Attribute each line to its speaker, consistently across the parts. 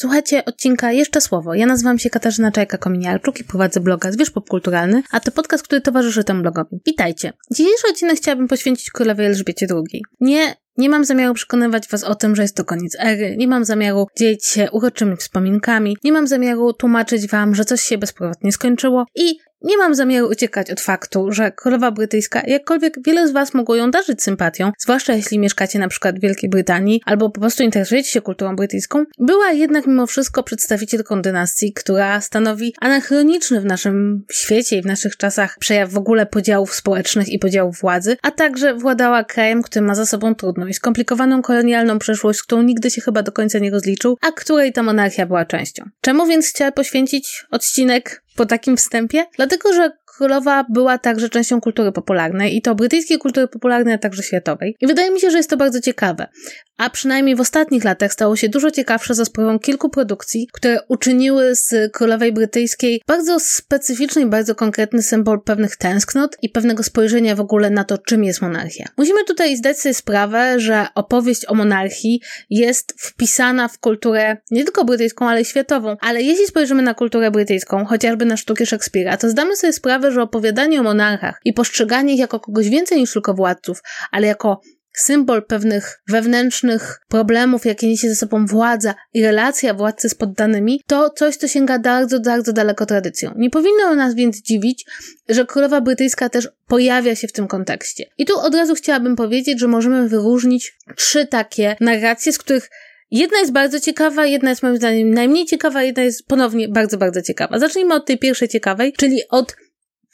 Speaker 1: Słuchajcie odcinka Jeszcze Słowo. Ja nazywam się Katarzyna Czajka-Kominiarczuk i prowadzę bloga Zwierz Popkulturalny, a to podcast, który towarzyszy temu blogowi. Witajcie. Dzisiejszy odcinek chciałabym poświęcić królowej Elżbiecie II. Nie nie mam zamiaru przekonywać Was o tym, że jest to koniec ery, nie mam zamiaru dzielić się uroczymi wspominkami, nie mam zamiaru tłumaczyć Wam, że coś się bezpowrotnie skończyło i nie mam zamiaru uciekać od faktu, że królowa brytyjska, jakkolwiek wiele z Was mogło ją darzyć sympatią, zwłaszcza jeśli mieszkacie na przykład w Wielkiej Brytanii albo po prostu interesujecie się kulturą brytyjską, była jednak mimo wszystko przedstawicielką dynastii, która stanowi anachroniczny w naszym świecie i w naszych czasach przejaw w ogóle podziałów społecznych i podziałów władzy, a także władała krajem, który ma za sobą trudną i skomplikowaną kolonialną przeszłość, którą nigdy się chyba do końca nie rozliczył, a której ta monarchia była częścią. Czemu więc chciała poświęcić odcinek po takim wstępie? Dlatego, że królowa była także częścią kultury popularnej i to brytyjskiej kultury popularnej, a także światowej. I wydaje mi się, że jest to bardzo ciekawe. A przynajmniej w ostatnich latach stało się dużo ciekawsze za sprawą kilku produkcji, które uczyniły z królowej brytyjskiej bardzo specyficzny i bardzo konkretny symbol pewnych tęsknot i pewnego spojrzenia w ogóle na to, czym jest monarchia. Musimy tutaj zdać sobie sprawę, że opowieść o monarchii jest wpisana w kulturę nie tylko brytyjską, ale i światową. Ale jeśli spojrzymy na kulturę brytyjską, chociażby na sztuki Szekspira, to zdamy sobie sprawę, że opowiadanie o monarchach i postrzeganie ich jako kogoś więcej niż tylko władców, ale jako symbol pewnych wewnętrznych problemów, jakie niesie ze sobą władza i relacja władcy z poddanymi, to coś, co sięga bardzo, bardzo daleko tradycją. Nie powinno nas więc dziwić, że królowa brytyjska też pojawia się w tym kontekście. I tu od razu chciałabym powiedzieć, że możemy wyróżnić trzy takie narracje, z których Jedna jest bardzo ciekawa, jedna jest moim zdaniem najmniej ciekawa, jedna jest ponownie bardzo, bardzo ciekawa. Zacznijmy od tej pierwszej ciekawej, czyli od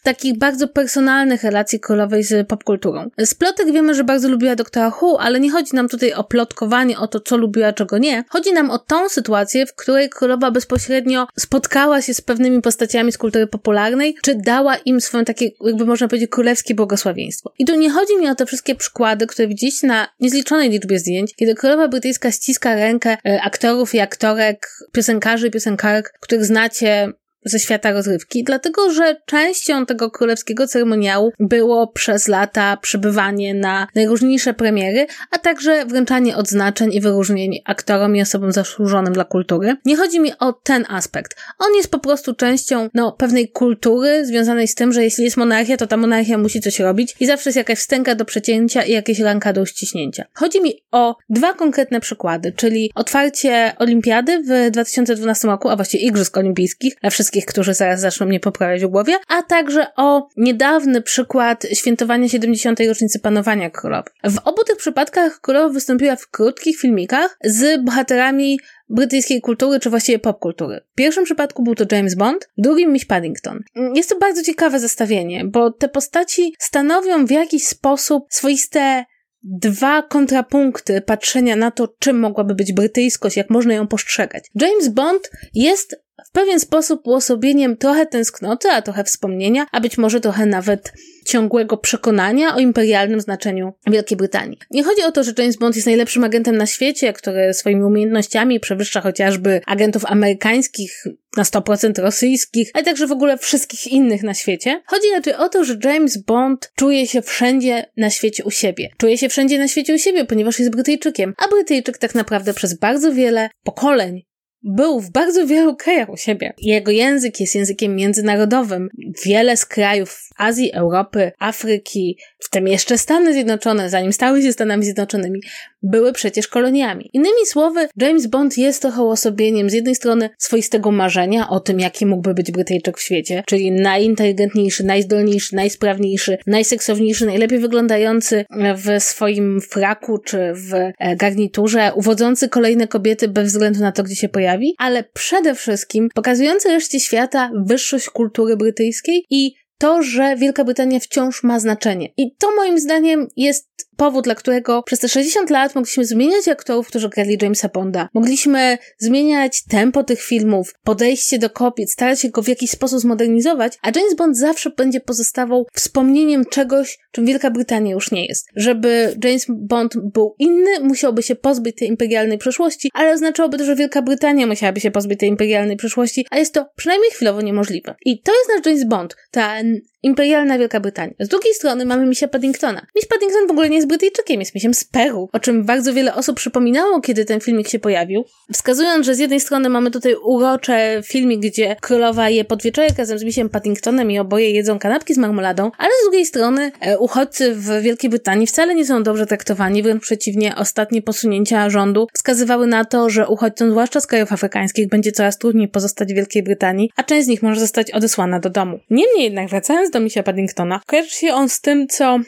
Speaker 1: takich bardzo personalnych relacji królowej z popkulturą. Z plotek wiemy, że bardzo lubiła doktora Who, ale nie chodzi nam tutaj o plotkowanie, o to, co lubiła, czego nie. Chodzi nam o tą sytuację, w której królowa bezpośrednio spotkała się z pewnymi postaciami z kultury popularnej, czy dała im swoje takie, jakby można powiedzieć, królewskie błogosławieństwo. I tu nie chodzi mi o te wszystkie przykłady, które widzieliście na niezliczonej liczbie zdjęć, kiedy królowa brytyjska ściska rękę e, aktorów i aktorek, piosenkarzy i piosenkarek, których znacie ze świata rozrywki, dlatego że częścią tego królewskiego ceremoniału było przez lata przybywanie na najróżniejsze premiery, a także wręczanie odznaczeń i wyróżnień aktorom i osobom zasłużonym dla kultury. Nie chodzi mi o ten aspekt. On jest po prostu częścią no, pewnej kultury związanej z tym, że jeśli jest monarchia, to ta monarchia musi coś robić i zawsze jest jakaś wstęga do przecięcia i jakieś ranka do uściśnięcia. Chodzi mi o dwa konkretne przykłady, czyli otwarcie olimpiady w 2012 roku, a właściwie Igrzysk Olimpijskich dla wszystkich wszystkich, którzy zaraz zaczną mnie poprawiać w głowie, a także o niedawny przykład świętowania 70. rocznicy panowania królowej. W obu tych przypadkach królowa wystąpiła w krótkich filmikach z bohaterami brytyjskiej kultury, czy właściwie popkultury. W pierwszym przypadku był to James Bond, w drugim Miss Paddington. Jest to bardzo ciekawe zestawienie, bo te postaci stanowią w jakiś sposób swoiste dwa kontrapunkty patrzenia na to, czym mogłaby być brytyjskość, jak można ją postrzegać. James Bond jest w pewien sposób uosobieniem trochę tęsknoty, a trochę wspomnienia, a być może trochę nawet ciągłego przekonania o imperialnym znaczeniu Wielkiej Brytanii. Nie chodzi o to, że James Bond jest najlepszym agentem na świecie, który swoimi umiejętnościami przewyższa chociażby agentów amerykańskich, na 100% rosyjskich, ale także w ogóle wszystkich innych na świecie. Chodzi raczej o to, że James Bond czuje się wszędzie na świecie u siebie. Czuje się wszędzie na świecie u siebie, ponieważ jest Brytyjczykiem, a Brytyjczyk tak naprawdę przez bardzo wiele pokoleń był w bardzo wielu krajach u siebie. Jego język jest językiem międzynarodowym. Wiele z krajów Azji, Europy, Afryki, w tym jeszcze Stany Zjednoczone, zanim stały się Stanami Zjednoczonymi, były przecież koloniami. Innymi słowy, James Bond jest trochę osobieniem z jednej strony swoistego marzenia o tym, jaki mógłby być Brytyjczyk w świecie, czyli najinteligentniejszy, najzdolniejszy, najsprawniejszy, najseksowniejszy, najlepiej wyglądający w swoim fraku czy w e, garniturze, uwodzący kolejne kobiety bez względu na to, gdzie się pojawi, ale przede wszystkim pokazujący reszcie świata wyższość kultury brytyjskiej i to, że Wielka Brytania wciąż ma znaczenie. I to moim zdaniem jest powód, dla którego przez te 60 lat mogliśmy zmieniać aktorów, którzy grali Jamesa Bonda. Mogliśmy zmieniać tempo tych filmów, podejście do kobiet, starać się go w jakiś sposób zmodernizować, a James Bond zawsze będzie pozostawał wspomnieniem czegoś, czym Wielka Brytania już nie jest. Żeby James Bond był inny, musiałby się pozbyć tej imperialnej przeszłości, ale oznaczałoby to, że Wielka Brytania musiałaby się pozbyć tej imperialnej przeszłości, a jest to przynajmniej chwilowo niemożliwe. I to jest nasz James Bond. Ta imperialna Wielka Brytania. Z drugiej strony mamy Misia Paddingtona. Miś Paddington w ogóle nie jest Brytyjczykiem, jest misiem z Peru, o czym bardzo wiele osób przypominało, kiedy ten filmik się pojawił. Wskazując, że z jednej strony mamy tutaj urocze filmik, gdzie królowa je podwieczorek razem z misiem Paddingtonem i oboje jedzą kanapki z marmoladą, ale z drugiej strony e, uchodźcy w Wielkiej Brytanii wcale nie są dobrze traktowani, wręcz przeciwnie, ostatnie posunięcia rządu wskazywały na to, że uchodźcom, zwłaszcza z krajów afrykańskich, będzie coraz trudniej pozostać w Wielkiej Brytanii, a część z nich może zostać odesłana do domu. Niemniej jednak, wracając do misia Paddingtona, kojarzy się on z tym, co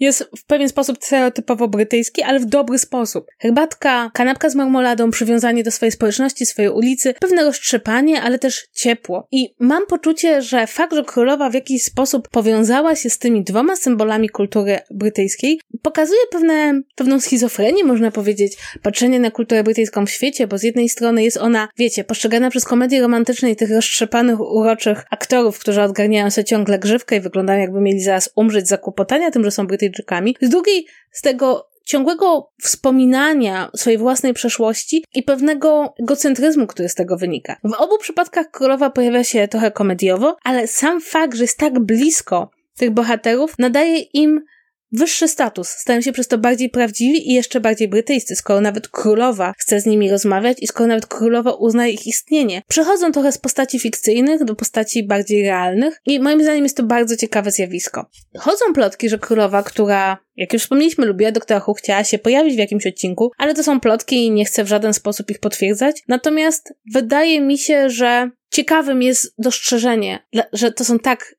Speaker 1: jest w pewien sposób stereotypowo brytyjski, ale w dobry sposób. Herbatka, kanapka z marmoladą, przywiązanie do swojej społeczności, swojej ulicy, pewne roztrzepanie, ale też ciepło. I mam poczucie, że fakt, że królowa w jakiś sposób powiązała się z tymi dwoma symbolami kultury brytyjskiej, pokazuje pewne, pewną schizofrenię, można powiedzieć, patrzenie na kulturę brytyjską w świecie, bo z jednej strony jest ona, wiecie, postrzegana przez komedie romantyczne i tych roztrzepanych, uroczych aktorów, którzy odgarniają sobie ciągle grzywkę i wyglądają jakby mieli zaraz umrzeć z zakłopotania tym, że są Brytyjczykami, z drugiej z tego ciągłego wspominania swojej własnej przeszłości i pewnego egocentryzmu, który z tego wynika. W obu przypadkach królowa pojawia się trochę komediowo, ale sam fakt, że jest tak blisko tych bohaterów, nadaje im wyższy status, stają się przez to bardziej prawdziwi i jeszcze bardziej brytyjscy, skoro nawet królowa chce z nimi rozmawiać i skoro nawet królowa uznaje ich istnienie. Przechodzą trochę z postaci fikcyjnych do postaci bardziej realnych i moim zdaniem jest to bardzo ciekawe zjawisko. Chodzą plotki, że królowa, która jak już wspomnieliśmy, lubiła doktora Who, chciała się pojawić w jakimś odcinku, ale to są plotki i nie chcę w żaden sposób ich potwierdzać. Natomiast wydaje mi się, że ciekawym jest dostrzeżenie, że to są tak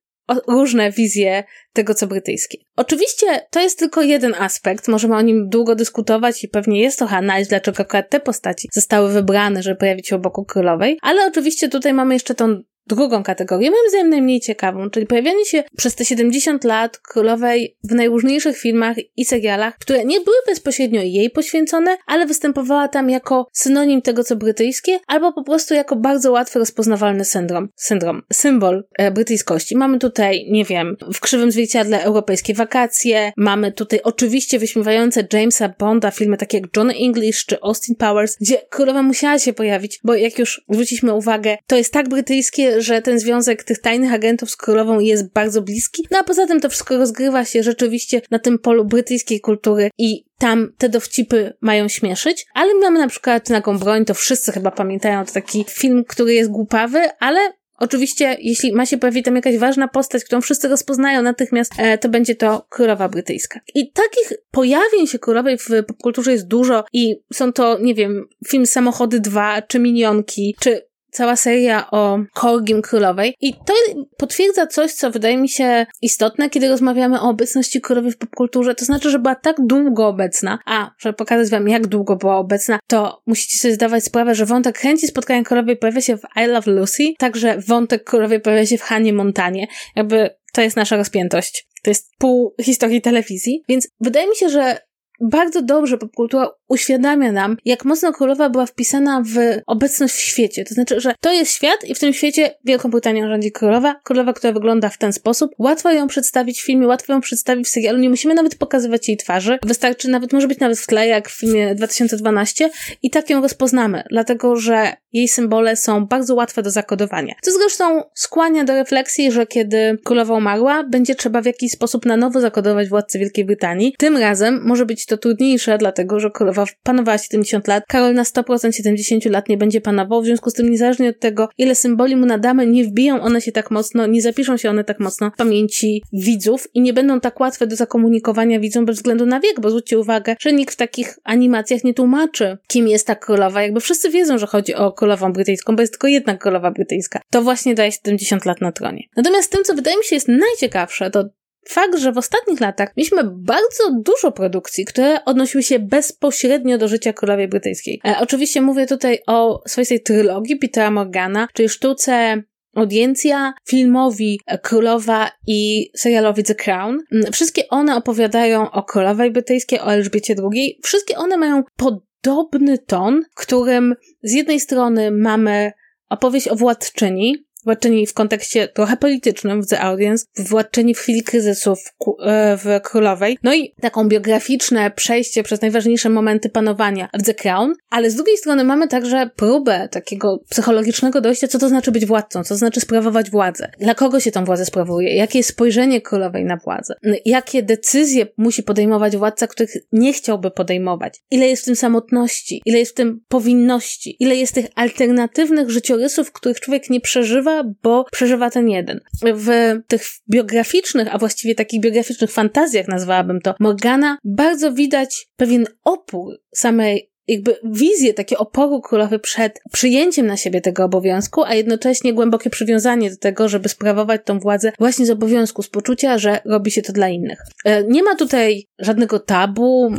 Speaker 1: różne wizje tego, co brytyjskie. Oczywiście to jest tylko jeden aspekt, możemy o nim długo dyskutować i pewnie jest trochę analiz, dlaczego akurat te postaci zostały wybrane, żeby pojawić się obok królowej, ale oczywiście tutaj mamy jeszcze tą drugą kategorię, moim zdaniem najmniej ciekawą, czyli pojawianie się przez te 70 lat królowej w najróżniejszych filmach i serialach, które nie były bezpośrednio jej poświęcone, ale występowała tam jako synonim tego, co brytyjskie, albo po prostu jako bardzo łatwo rozpoznawalny syndrom, syndrom, symbol e, brytyjskości. Mamy tutaj, nie wiem, w krzywym zwierciadle europejskie wakacje, mamy tutaj oczywiście wyśmiewające Jamesa Bonda, filmy takie jak John English czy Austin Powers, gdzie królowa musiała się pojawić, bo jak już zwróciliśmy uwagę, to jest tak brytyjskie, że ten związek tych tajnych agentów z królową jest bardzo bliski. No a poza tym to wszystko rozgrywa się rzeczywiście na tym polu brytyjskiej kultury i tam te dowcipy mają śmieszyć, ale mamy na przykład Nagą Broń, to wszyscy chyba pamiętają, to taki film, który jest głupawy, ale Oczywiście, jeśli ma się pojawić tam jakaś ważna postać, którą wszyscy rozpoznają natychmiast, e, to będzie to królowa brytyjska. I takich pojawień się królowej w popkulturze jest dużo i są to, nie wiem, film Samochody 2, czy Minionki, czy cała seria o Korgim Królowej i to potwierdza coś, co wydaje mi się istotne, kiedy rozmawiamy o obecności królowej w popkulturze, to znaczy, że była tak długo obecna, a żeby pokazać wam, jak długo była obecna, to musicie sobie zdawać sprawę, że wątek chęci spotkania królowej pojawia się w I Love Lucy, także wątek królowej pojawia się w Hanie Montanie. Jakby to jest nasza rozpiętość. To jest pół historii telewizji, więc wydaje mi się, że bardzo dobrze popkultura uświadamia nam, jak mocno królowa była wpisana w obecność w świecie. To znaczy, że to jest świat i w tym świecie Wielką Brytanią rządzi królowa, królowa, która wygląda w ten sposób. Łatwo ją przedstawić w filmie, łatwo ją przedstawić w serialu, nie musimy nawet pokazywać jej twarzy. Wystarczy nawet, może być nawet w tle, jak w filmie 2012 i tak ją rozpoznamy, dlatego, że jej symbole są bardzo łatwe do zakodowania. Co zresztą skłania do refleksji, że kiedy królowa umarła, będzie trzeba w jakiś sposób na nowo zakodować władcę Wielkiej Brytanii. Tym razem może być to trudniejsze, dlatego że królowa panowała 70 lat, Karol na 100% 70 lat nie będzie panował, w związku z tym niezależnie od tego, ile symboli mu nadamy, nie wbiją one się tak mocno, nie zapiszą się one tak mocno w pamięci widzów i nie będą tak łatwe do zakomunikowania widzom bez względu na wiek, bo zwróćcie uwagę, że nikt w takich animacjach nie tłumaczy, kim jest ta królowa. Jakby wszyscy wiedzą, że chodzi o królową brytyjską, bo jest tylko jedna królowa brytyjska. To właśnie daje 70 lat na tronie. Natomiast tym, co wydaje mi się jest najciekawsze, to fakt, że w ostatnich latach mieliśmy bardzo dużo produkcji, które odnosiły się bezpośrednio do życia królowej brytyjskiej. E, oczywiście mówię tutaj o swojej trylogii Petera Morgana, czyli sztuce Audiencja, filmowi Królowa i serialowi The Crown. Mm, wszystkie one opowiadają o królowej brytyjskiej, o Elżbiecie II. Wszystkie one mają podobny ton, w którym z jednej strony mamy opowieść o władczyni, władczyni w kontekście trochę politycznym w The Audience, władczyni w chwili kryzysu w, e, w Królowej, no i taką biograficzne przejście przez najważniejsze momenty panowania w The Crown, ale z drugiej strony mamy także próbę takiego psychologicznego dojścia, co to znaczy być władcą, co to znaczy sprawować władzę, dla kogo się tą władzę sprawuje, jakie jest spojrzenie królowej na władzę, jakie decyzje musi podejmować władca, których nie chciałby podejmować, ile jest w tym samotności, ile jest w tym powinności, ile jest tych alternatywnych życiorysów, których człowiek nie przeżywa, bo przeżywa ten jeden. W tych biograficznych, a właściwie takich biograficznych fantazjach nazwałabym to, Morgana bardzo widać pewien opór samej jakby wizję, takie oporu królowy przed przyjęciem na siebie tego obowiązku, a jednocześnie głębokie przywiązanie do tego, żeby sprawować tą władzę właśnie z obowiązku, z poczucia, że robi się to dla innych. E, nie ma tutaj żadnego tabu.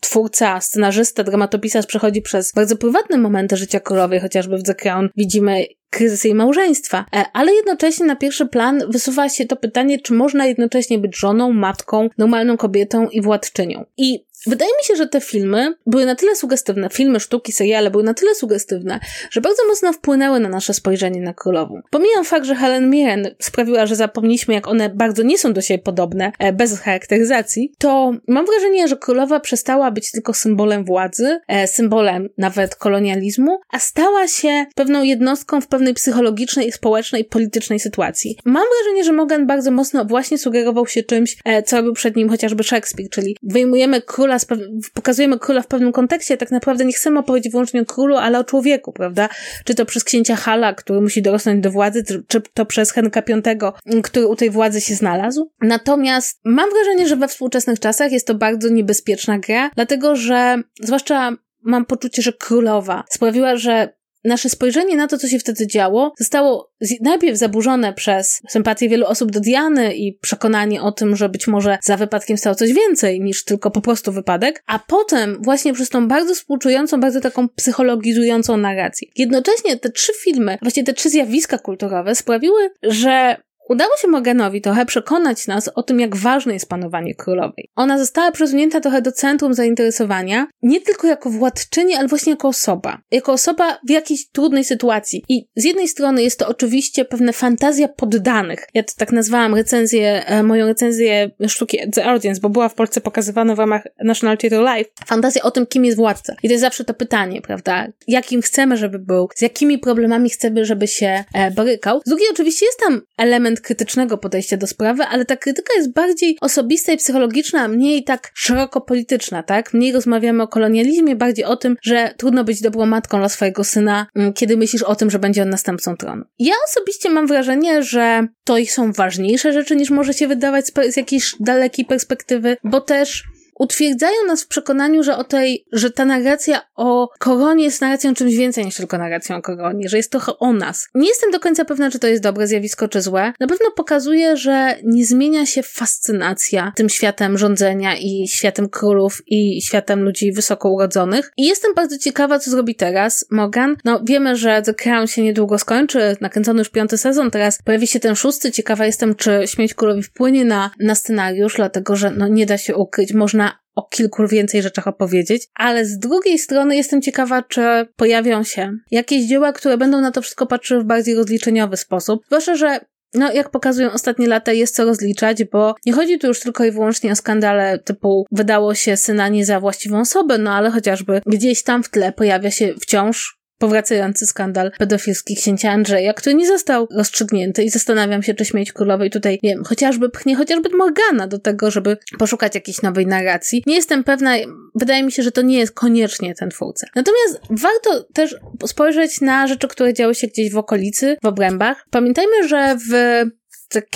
Speaker 1: Twórca, scenarzysta, dramatopisarz przechodzi przez bardzo prywatne momenty życia królowej, chociażby w The Crown widzimy kryzys jej małżeństwa, e, ale jednocześnie na pierwszy plan wysuwa się to pytanie, czy można jednocześnie być żoną, matką, normalną kobietą i władczynią. I Wydaje mi się, że te filmy były na tyle sugestywne, filmy, sztuki, seriale były na tyle sugestywne, że bardzo mocno wpłynęły na nasze spojrzenie na królową. Pomijam fakt, że Helen Mirren sprawiła, że zapomnieliśmy, jak one bardzo nie są do siebie podobne, e, bez charakteryzacji, to mam wrażenie, że królowa przestała być tylko symbolem władzy, e, symbolem nawet kolonializmu, a stała się pewną jednostką w pewnej psychologicznej, społecznej, politycznej sytuacji. Mam wrażenie, że Morgan bardzo mocno właśnie sugerował się czymś, e, co robił przed nim chociażby Shakespeare, czyli wyjmujemy króla króla, pokazujemy króla w pewnym kontekście, tak naprawdę nie chcemy opowiedzieć wyłącznie o królu, ale o człowieku, prawda? Czy to przez księcia Hala, który musi dorosnąć do władzy, czy to przez Henryka V, który u tej władzy się znalazł. Natomiast mam wrażenie, że we współczesnych czasach jest to bardzo niebezpieczna gra, dlatego że zwłaszcza mam poczucie, że królowa sprawiła, że nasze spojrzenie na to, co się wtedy działo, zostało najpierw zaburzone przez sympatię wielu osób do Diany i przekonanie o tym, że być może za wypadkiem stało coś więcej niż tylko po prostu wypadek, a potem właśnie przez tą bardzo współczującą, bardzo taką psychologizującą narrację. Jednocześnie te trzy filmy, właśnie te trzy zjawiska kulturowe sprawiły, że Udało się Morganowi trochę przekonać nas o tym, jak ważne jest panowanie królowej. Ona została przesunięta trochę do centrum zainteresowania, nie tylko jako władczyni, ale właśnie jako osoba. Jako osoba w jakiejś trudnej sytuacji. I z jednej strony jest to oczywiście pewna fantazja poddanych. Ja to tak nazwałam recenzję, e, moją recenzję sztuki The Audience, bo była w Polsce pokazywana w ramach National Theatre Live. Fantazja o tym, kim jest władca. I to jest zawsze to pytanie, prawda? Jakim chcemy, żeby był, z jakimi problemami chcemy, żeby się e, borykał. Z drugiej oczywiście jest tam element element krytycznego podejścia do sprawy, ale ta krytyka jest bardziej osobista i psychologiczna, a mniej tak szeroko polityczna, tak? Mniej rozmawiamy o kolonializmie, bardziej o tym, że trudno być dobrą matką dla swojego syna, mm, kiedy myślisz o tym, że będzie on następcą tronu. Ja osobiście mam wrażenie, że to są ważniejsze rzeczy niż może się wydawać z, z jakiejś dalekiej perspektywy, bo też utwierdzają nas w przekonaniu, że o tej, że ta narracja o koronie jest narracją czymś więcej niż tylko narracją o koronie, że jest trochę o nas. Nie jestem do końca pewna, czy to jest dobre zjawisko, czy złe. Na pewno pokazuje, że nie zmienia się fascynacja tym światem rządzenia i światem królów i światem ludzi wysoko urodzonych. I jestem bardzo ciekawa, co zrobi teraz Morgan. No, wiemy, że The Crown się niedługo skończy, nakręcony już piąty sezon, teraz pojawi się ten szósty. Ciekawa jestem, czy Śmierć Królowi wpłynie na, na scenariusz, dlatego, że no, nie da się ukryć. Można o kilku więcej rzeczach opowiedzieć, ale z drugiej strony jestem ciekawa, czy pojawią się jakieś dzieła, które będą na to wszystko patrzyły w bardziej rozliczeniowy sposób. Zwłaszcza, że no, jak pokazują ostatnie lata, jest co rozliczać, bo nie chodzi tu już tylko i wyłącznie o skandale typu wydało się syna nie za właściwą osobę, no ale chociażby gdzieś tam w tle pojawia się wciąż powracający skandal pedofilski księcia Andrzeja, który nie został rozstrzygnięty i zastanawiam się, czy śmieć królowej tutaj, nie wiem, chociażby pchnie chociażby Morgana do tego, żeby poszukać jakiejś nowej narracji. Nie jestem pewna, wydaje mi się, że to nie jest koniecznie ten twórca. Natomiast warto też spojrzeć na rzeczy, które działy się gdzieś w okolicy, w obrębach. Pamiętajmy, że w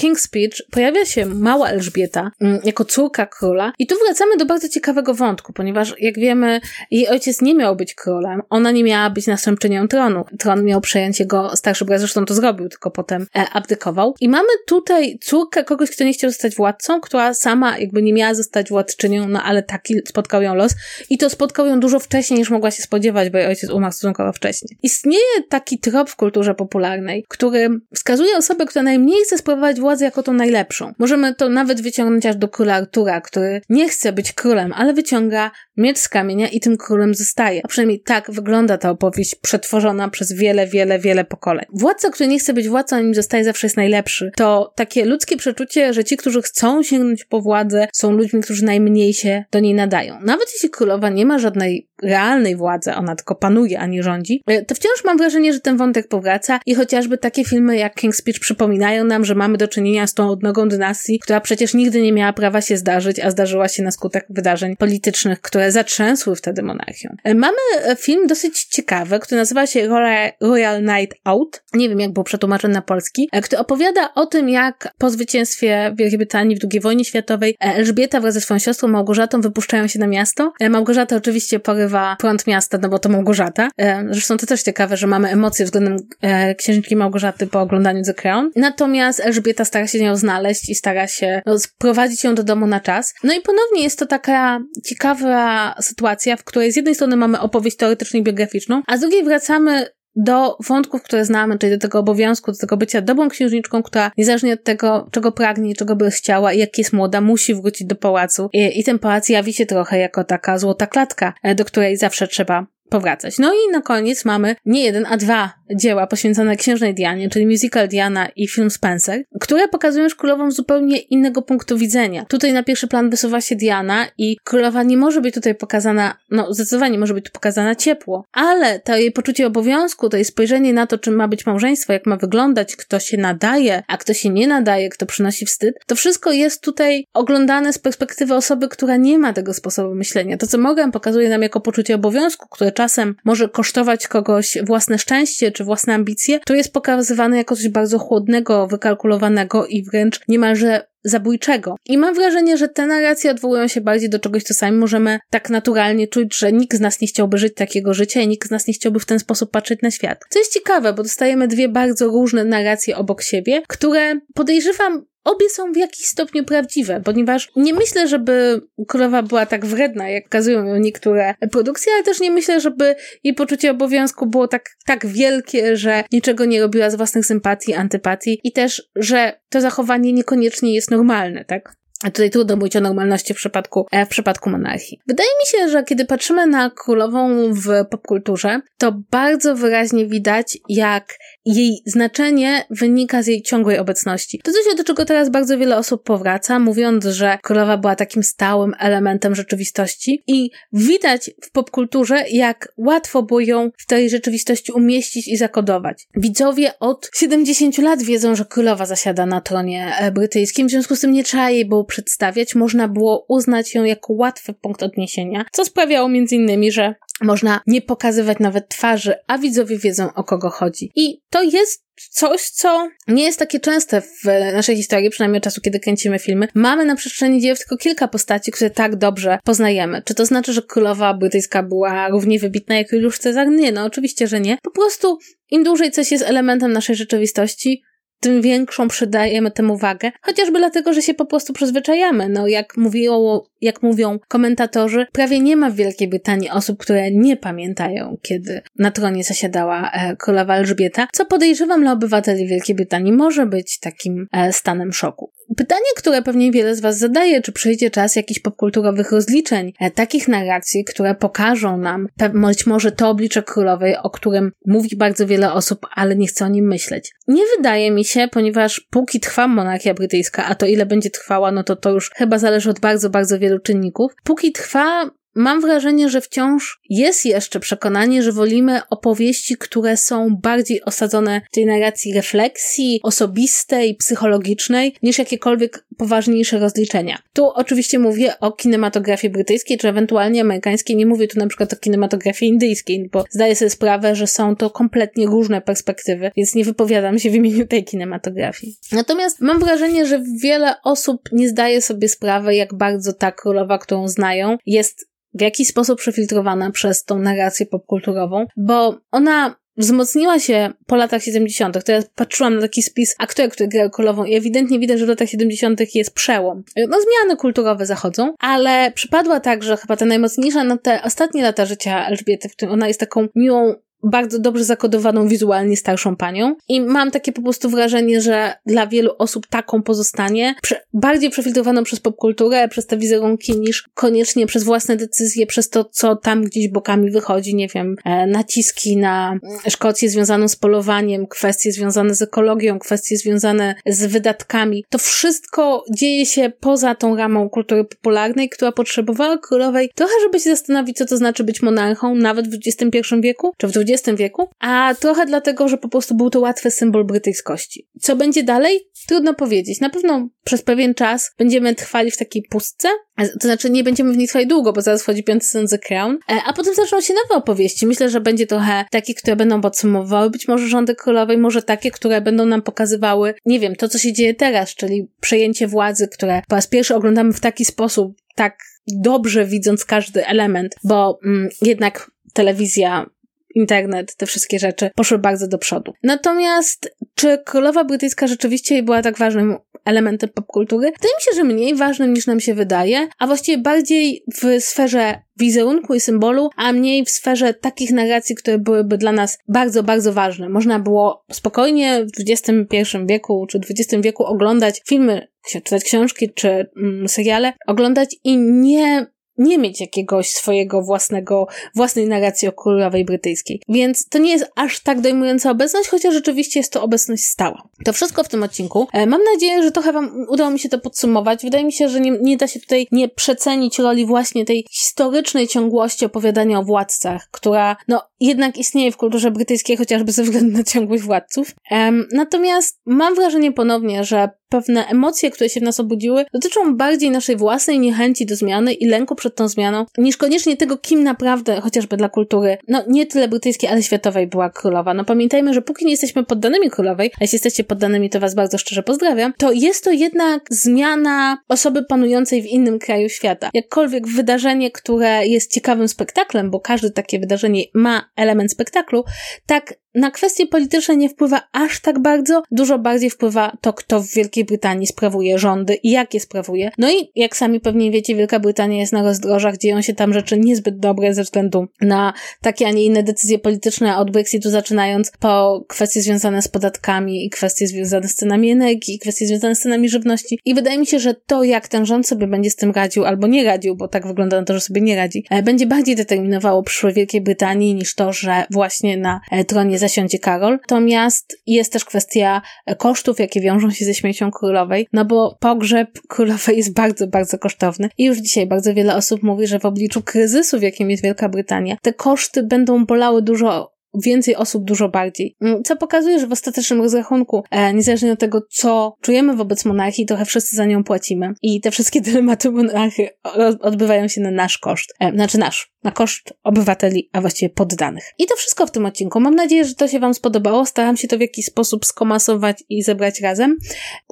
Speaker 1: King's Speech pojawia się mała Elżbieta mm, jako córka króla i tu wracamy do bardzo ciekawego wątku, ponieważ jak wiemy, jej ojciec nie miał być królem, ona nie miała być następczynią tronu. Tron miał przejąć jego starszy brat, zresztą to zrobił, tylko potem e, abdykował. I mamy tutaj córkę kogoś, kto nie chciał zostać władcą, która sama jakby nie miała zostać władczynią, no ale taki spotkał ją los i to spotkał ją dużo wcześniej niż mogła się spodziewać, bo jej ojciec umarł stosunkowo wcześnie. Istnieje taki trop w kulturze popularnej, który wskazuje osobę, która najmniej chce sprawować sprawować władzę jako tą najlepszą. Możemy to nawet wyciągnąć aż do króla Artura, który nie chce być królem, ale wyciąga miecz z kamienia i tym królem zostaje. A przynajmniej tak wygląda ta opowieść przetworzona przez wiele, wiele, wiele pokoleń. Władca, który nie chce być władcą, nim zostaje, zawsze jest najlepszy. To takie ludzkie przeczucie, że ci, którzy chcą sięgnąć po władzę, są ludźmi, którzy najmniej się do niej nadają. Nawet jeśli królowa nie ma żadnej realnej władzy, ona tylko panuje, a nie rządzi, e, to wciąż mam wrażenie, że ten wątek powraca i chociażby takie filmy jak King's Speech przypominają nam, że mamy do czynienia z tą odnogą dynastii, która przecież nigdy nie miała prawa się zdarzyć, a zdarzyła się na skutek wydarzeń politycznych, które zatrzęsły wtedy monarchią. E, mamy e, film dosyć ciekawy, który nazywa się Royal Night Out. Nie wiem, jak był przetłumaczony na polski, który opowiada o tym, jak po zwycięstwie Wielkiej Brytanii w II wojnie światowej Elżbieta wraz ze swoją siostrą Małgorzatą wypuszczają się na miasto. Małgorzata oczywiście porywa prąd miasta, no bo to Małgorzata. E, zresztą to też ciekawe, że mamy emocje względem e, księżniczki Małgorzaty po oglądaniu The Crown. Natomiast Elżbieta stara się ją znaleźć i stara się no, sprowadzić ją do domu na czas. No i ponownie jest to taka ciekawa sytuacja, w której z jednej strony mamy opowieść teoretyczną i biograficzną, a z drugiej wracamy do wątków, które znamy, czyli do tego obowiązku, do tego bycia dobrą księżniczką, która niezależnie od tego, czego pragnie, czego by chciała i jak jest młoda, musi wrócić do pałacu. I, i ten pałac jawi się trochę jako taka złota klatka, e, do której zawsze trzeba powracać. No i na koniec mamy nie jeden, a dwa dzieła poświęcone księżnej Dianie, czyli musical Diana i film Spencer, które pokazują królową z zupełnie innego punktu widzenia. Tutaj na pierwszy plan wysuwa się Diana i królowa nie może być tutaj pokazana, no zdecydowanie może być tu pokazana ciepło, ale to jej poczucie obowiązku, to jej spojrzenie na to, czym ma być małżeństwo, jak ma wyglądać, kto się nadaje, a kto się nie nadaje, kto przynosi wstyd, to wszystko jest tutaj oglądane z perspektywy osoby, która nie ma tego sposobu myślenia. To, co Morgan pokazuje nam jako poczucie obowiązku, które czasem może kosztować kogoś własne szczęście czy własne ambicje, to jest pokazywane jako coś bardzo chłodnego, wykalkulowanego i wręcz niemalże zabójczego. I mam wrażenie, że te narracje odwołują się bardziej do czegoś, co sami możemy tak naturalnie czuć, że nikt z nas nie chciałby żyć takiego życia i nikt z nas nie chciałby w ten sposób patrzeć na świat. Co jest ciekawe, bo dostajemy dwie bardzo różne narracje obok siebie, które podejrzewam obie są w jakiś stopniu prawdziwe, ponieważ nie myślę, żeby królowa była tak wredna, jak kazują ją niektóre produkcje, ale też nie myślę, żeby jej poczucie obowiązku było tak, tak wielkie, że niczego nie robiła z własnych sympatii, antypatii i też, że to zachowanie niekoniecznie jest normalne, tak? A tutaj trudno mówić o normalności w przypadku, e, w przypadku monarchii. Wydaje mi się, że kiedy patrzymy na królową w popkulturze, to bardzo wyraźnie widać, jak jej znaczenie wynika z jej ciągłej obecności. To coś, do czego teraz bardzo wiele osób powraca, mówiąc, że królowa była takim stałym elementem rzeczywistości i widać w popkulturze, jak łatwo było ją w tej rzeczywistości umieścić i zakodować. Widzowie od 70 lat wiedzą, że królowa zasiada na tronie e, brytyjskim, w związku z tym nie trzeba jej było przedstawiać, można było uznać ją jako łatwy punkt odniesienia, co sprawiało między innymi, że można nie pokazywać nawet twarzy, a widzowie wiedzą o kogo chodzi. I to jest coś, co nie jest takie częste w naszej historii, przynajmniej od czasu, kiedy kręcimy filmy. Mamy na przestrzeni dziejów tylko kilka postaci, które tak dobrze poznajemy. Czy to znaczy, że królowa brytyjska była równie wybitna jak Juliusz Cezar? Nie, no oczywiście, że nie. Po prostu im dłużej coś jest elementem naszej rzeczywistości, tym większą przydajemy temu wagę, chociażby dlatego, że się po prostu przyzwyczajamy. No, jak, mówiło, jak mówią komentatorzy, prawie nie ma w Wielkiej Brytanii osób, które nie pamiętają, kiedy na tronie zasiadała e, królowa Elżbieta, co podejrzewam dla obywateli Wielkiej Brytanii może być takim e, stanem szoku. Pytanie, które pewnie wiele z Was zadaje, czy przyjdzie czas jakichś popkulturowych rozliczeń, e, takich narracji, które pokażą nam być może to oblicze królowej, o którym mówi bardzo wiele osób, ale nie chce o nim myśleć. Nie wydaje mi się, ponieważ póki trwa monarchia brytyjska, a to ile będzie trwała, no to to już chyba zależy od bardzo, bardzo wielu czynników. Póki trwa, mam wrażenie, że wciąż jest jeszcze przekonanie, że wolimy opowieści, które są bardziej osadzone w tej narracji refleksji osobistej, psychologicznej, niż jakiekolwiek poważniejsze rozliczenia. Tu oczywiście mówię o kinematografii brytyjskiej, czy ewentualnie amerykańskiej. Nie mówię tu na przykład o kinematografii indyjskiej, bo zdaję sobie sprawę, że są to kompletnie różne perspektywy, więc nie wypowiadam się w imieniu tej kinematografii. Natomiast mam wrażenie, że wiele osób nie zdaje sobie sprawy, jak bardzo ta królowa, którą znają, jest w jakiś sposób przefiltrowana przez tą narrację popkulturową, bo ona wzmocniła się po latach 70. To ja patrzyłam na taki spis aktorów, które grają królową i ewidentnie widać, że w latach 70. jest przełom. No zmiany kulturowe zachodzą, ale przypadła tak, że chyba ta najmocniejsza na te ostatnie lata życia Elżbiety, w którym ona jest taką miłą bardzo dobrze zakodowaną wizualnie starszą panią i mam takie po prostu wrażenie, że dla wielu osób taką pozostanie, bardziej przefiltrowaną przez popkulturę, przez te wizerunki niż koniecznie przez własne decyzje, przez to, co tam gdzieś bokami wychodzi, nie wiem, e, naciski na Szkocję związaną z polowaniem, kwestie związane z ekologią, kwestie związane z wydatkami. To wszystko dzieje się poza tą ramą kultury popularnej, która potrzebowała królowej trochę, żeby się zastanowić, co to znaczy być monarchą, nawet w XXI wieku, czy w XX wieku, a trochę dlatego, że po prostu był to łatwy symbol brytyjskości. Co będzie dalej? Trudno powiedzieć. Na pewno przez pewien czas będziemy trwali w takiej pustce, to znaczy nie będziemy w niej trwali długo, bo zaraz wchodzi piąty sezon The Crown, e, a potem zaczną się nowe opowieści. Myślę, że będzie trochę takich, które będą podsumowywały być może rządy królowej, może takie, które będą nam pokazywały, nie wiem, to co się dzieje teraz, czyli przejęcie władzy, które po raz pierwszy oglądamy w taki sposób, tak dobrze widząc każdy element, bo mm, jednak telewizja internet, te wszystkie rzeczy poszły bardzo do przodu. Natomiast czy królowa brytyjska rzeczywiście była tak ważnym elementem popkultury? Wydaje mi się, że mniej ważnym niż nam się wydaje, a właściwie bardziej w sferze wizerunku i symbolu, a mniej w sferze takich narracji, które byłyby dla nas bardzo, bardzo ważne. Można było spokojnie w XXI wieku czy XX wieku oglądać filmy, czytać książki czy mm, seriale, oglądać i nie nie mieć jakiegoś swojego własnego, własnej narracji o królowej brytyjskiej. Więc to nie jest aż tak dojmująca obecność, chociaż rzeczywiście jest to obecność stała. To wszystko w tym odcinku. E, mam nadzieję, że trochę wam udało mi się to podsumować. Wydaje mi się, że nie, nie da się tutaj nie przecenić roli właśnie tej historycznej ciągłości opowiadania o władcach, która no jednak istnieje w kulturze brytyjskiej, chociażby ze względu na ciągłość władców. Natomiast mam wrażenie ponownie, że pewne emocje, które się w nas obudziły, dotyczą bardziej naszej własnej niechęci do zmiany i lęku przed tą zmianą, niż koniecznie tego, kim naprawdę, chociażby dla kultury, no nie tyle brytyjskiej, ale światowej była królowa. No pamiętajmy, że póki nie jesteśmy poddanymi królowej, a jeśli jesteście poddanymi, to was bardzo szczerze pozdrawiam, to jest to jednak zmiana osoby panującej w innym kraju świata. Jakkolwiek wydarzenie, które jest ciekawym spektaklem, bo każde takie wydarzenie ma element spektaklu, tak na kwestie polityczne nie wpływa aż tak bardzo, dużo bardziej wpływa to, kto w Wielkiej Brytanii sprawuje rządy i jak je sprawuje. No i jak sami pewnie wiecie, Wielka Brytania jest na rozdrożach, dzieją się tam rzeczy niezbyt dobre ze względu na takie, a nie inne decyzje polityczne, od Brexitu zaczynając po kwestie związane z podatkami i kwestie związane z cenami energii, i kwestie związane z cenami żywności. I wydaje mi się, że to, jak ten rząd sobie będzie z tym radził, albo nie radził, bo tak wygląda na to, że sobie nie radzi, e, będzie bardziej determinowało przyszłe Wielkiej Brytanii niż to, że właśnie na e, tronie zasiądzie Karol. Natomiast jest też kwestia kosztów, jakie wiążą się ze śmiercią królowej, no bo pogrzeb królowej jest bardzo, bardzo kosztowny i już dzisiaj bardzo wiele osób mówi, że w obliczu kryzysu, w jakim jest Wielka Brytania, te koszty będą bolały dużo więcej osób dużo bardziej. Mm, co pokazuje, że w ostatecznym rozrachunku, e, niezależnie od tego, co czujemy wobec monarchii, trochę wszyscy za nią płacimy. I te wszystkie dylematy monarchy odbywają się na nasz koszt. E, znaczy nasz, na koszt obywateli, a właściwie poddanych. I to wszystko w tym odcinku. Mam nadzieję, że to się Wam spodobało. Staram się to w jakiś sposób skomasować i zebrać razem.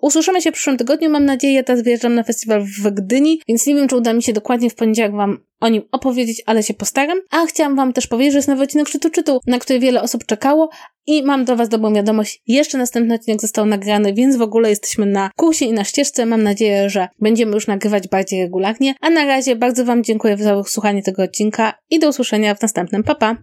Speaker 1: Usłyszymy się w przyszłym tygodniu. Mam nadzieję, ja teraz wyjeżdżam na festiwal w Gdyni, więc nie wiem, czy uda mi się dokładnie w poniedziałek Wam o nim opowiedzieć, ale się postaram. A chciałam Wam też powiedzieć, że jest nowy odcinek Szczytu Czytu, na który wiele osób czekało i mam do Was dobrą wiadomość. Jeszcze następny odcinek został nagrany, więc w ogóle jesteśmy na kursie i na ścieżce. Mam nadzieję, że będziemy już nagrywać bardziej regularnie. A na razie bardzo Wam dziękuję za słuchanie tego odcinka i do usłyszenia w następnym. Pa, pa!